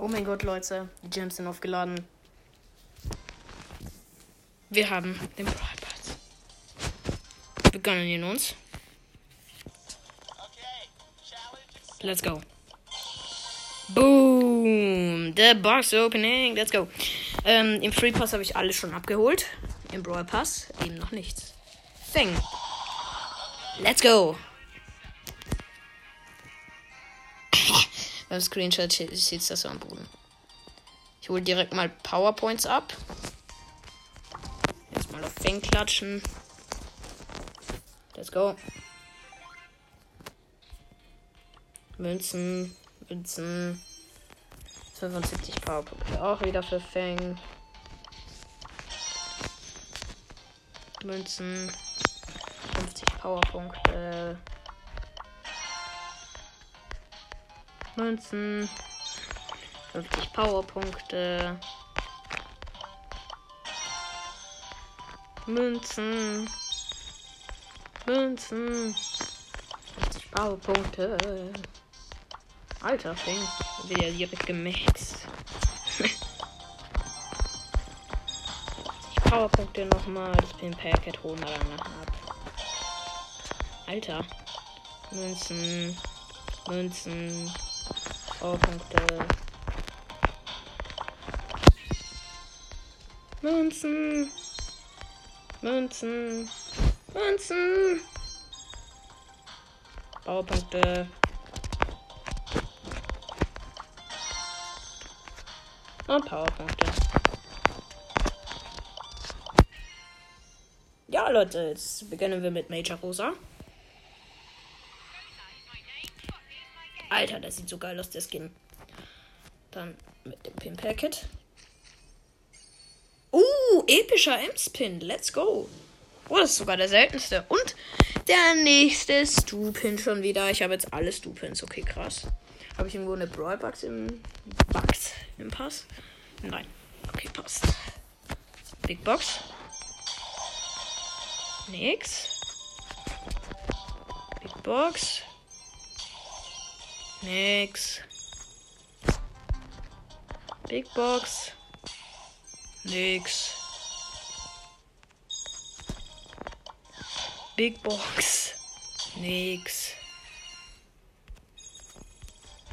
Oh mein Gott, Leute. Die Gems sind aufgeladen. Wir haben den Brawl Pass. Wir gönnen ihn uns. Let's go. Boom. The box opening. Let's go. Ähm, Im Free Pass habe ich alles schon abgeholt. Im Brawl Pass eben noch nichts. Fang. Let's go. Beim Screenshot sieht das so am Boden. Ich hole direkt mal Powerpoints ab. Jetzt mal auf Fang klatschen. Let's go. Münzen, Münzen. 75 Powerpunkte auch wieder für Fang. Münzen. 50 Powerpunkte. Münzen. 50 Powerpunkte. Münzen. Münzen. 50 Powerpunkte. Alter, Fing. Wird ja direkt gemixt. Die Powerpunkte nochmal. Das Pin Packet holen wir dann ab. Alter. Münzen. Münzen. Powerpunkte. Münzen. Münzen. Münzen. Powerpunkte. Und Powerpunkte. Ja, Leute, jetzt beginnen wir mit Major Rosa. Alter, das sieht so geil aus, der Skin. Dann mit dem Pin Packet. Uh, epischer M-Spin. Let's go. Oh, das ist sogar der seltenste. Und der nächste Stu-Pin schon wieder. Ich habe jetzt alle Stu-Pins. Okay, krass. Habe ich irgendwo eine Brawl-Box im Box im Pass? Nein. Okay, passt. Big Box. Nix. Big Box. Nix. Big Box. Nix. Big Box. Nix.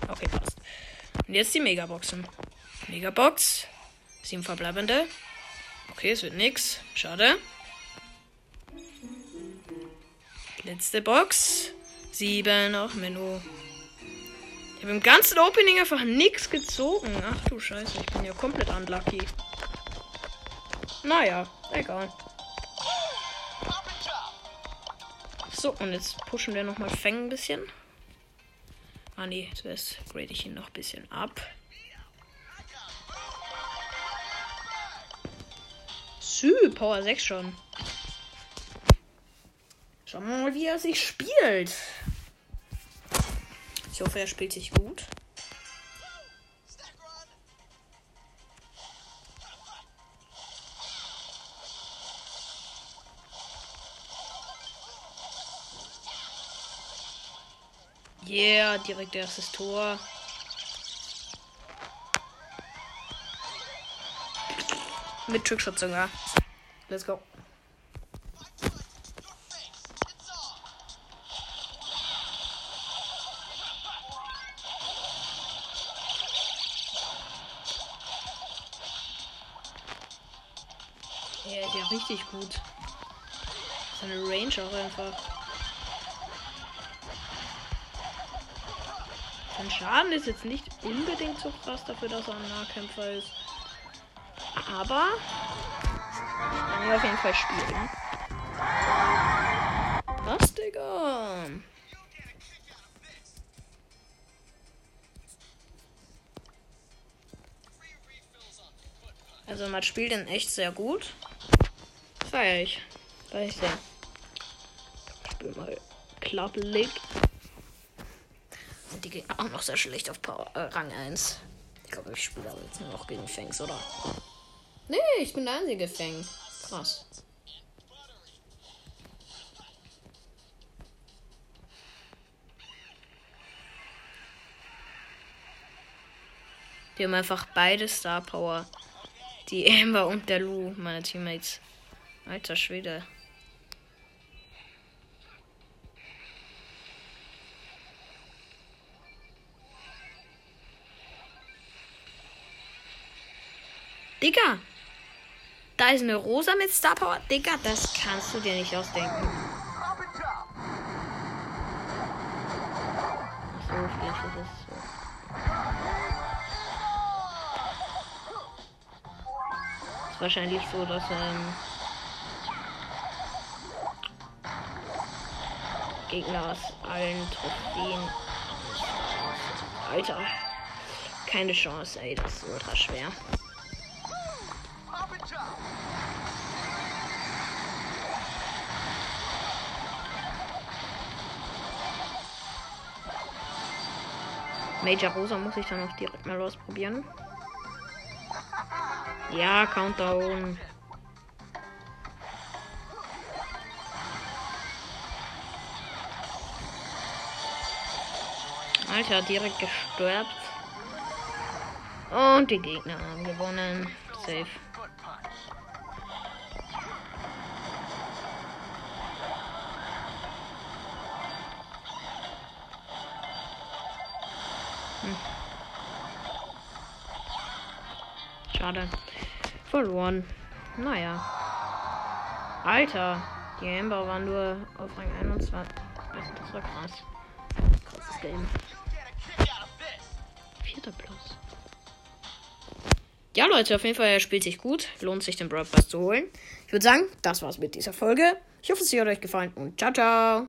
Okay, passt. Und jetzt die Megaboxen. Megabox. Sieben verbleibende. Okay, es wird nix. Schade. Letzte Box. Sieben auch Menü. Habe im ganzen Opening einfach nichts gezogen. Ach du Scheiße, ich bin ja komplett unlucky. Naja, egal. So, und jetzt pushen wir nochmal Feng ein bisschen. Ah nee, zuerst grade ich ihn noch ein bisschen ab. Sü, Power 6 schon. Schauen wir mal, wie er sich spielt. Ich hoffe, er spielt sich gut. Yeah, direkt erstes Tor. Mit Trickshot sogar. Let's go. Ja, richtig gut. Seine Range auch einfach. Sein Schaden ist jetzt nicht unbedingt so krass dafür, dass er ein Nahkämpfer ist. Aber kann ich auf jeden Fall spielen. Was, Digga? Also man spielt den echt sehr gut. Feier ich. Feier ich sehr. Ich spiel mal League. Sind die Gegner auch noch sehr schlecht auf Power, äh, Rang 1. Ich glaube, ich spiele aber jetzt nur noch gegen Fangs, oder? Nee, ich bin der einzige Fang. Krass. Die haben einfach beide Star Power. Die Amber und der Lu, meine Teammates. Alter Schwede. Digga! Da ist eine Rosa mit Star Power. Digga, das kannst du dir nicht ausdenken. So, vielleicht ist es so. Ist wahrscheinlich so, dass ähm, Gegner aus allen Trophäen. Alter. Keine Chance, ey, das ist ultra schwer. Major Rosa muss ich dann auch direkt mal ausprobieren. Ja, Countdown. Alter, direkt gestorbt. Und die Gegner haben gewonnen. Safe. Hm. Schade. Verloren. Naja. Alter. Die Amber waren nur auf Rang 21. Das war krass. Krasses Game. Vierter Plus. Ja, Leute, auf jeden Fall, spielt sich gut. Lohnt sich, den Brawl Pass zu holen. Ich würde sagen, das war's mit dieser Folge. Ich hoffe, es hat euch gefallen und ciao, ciao.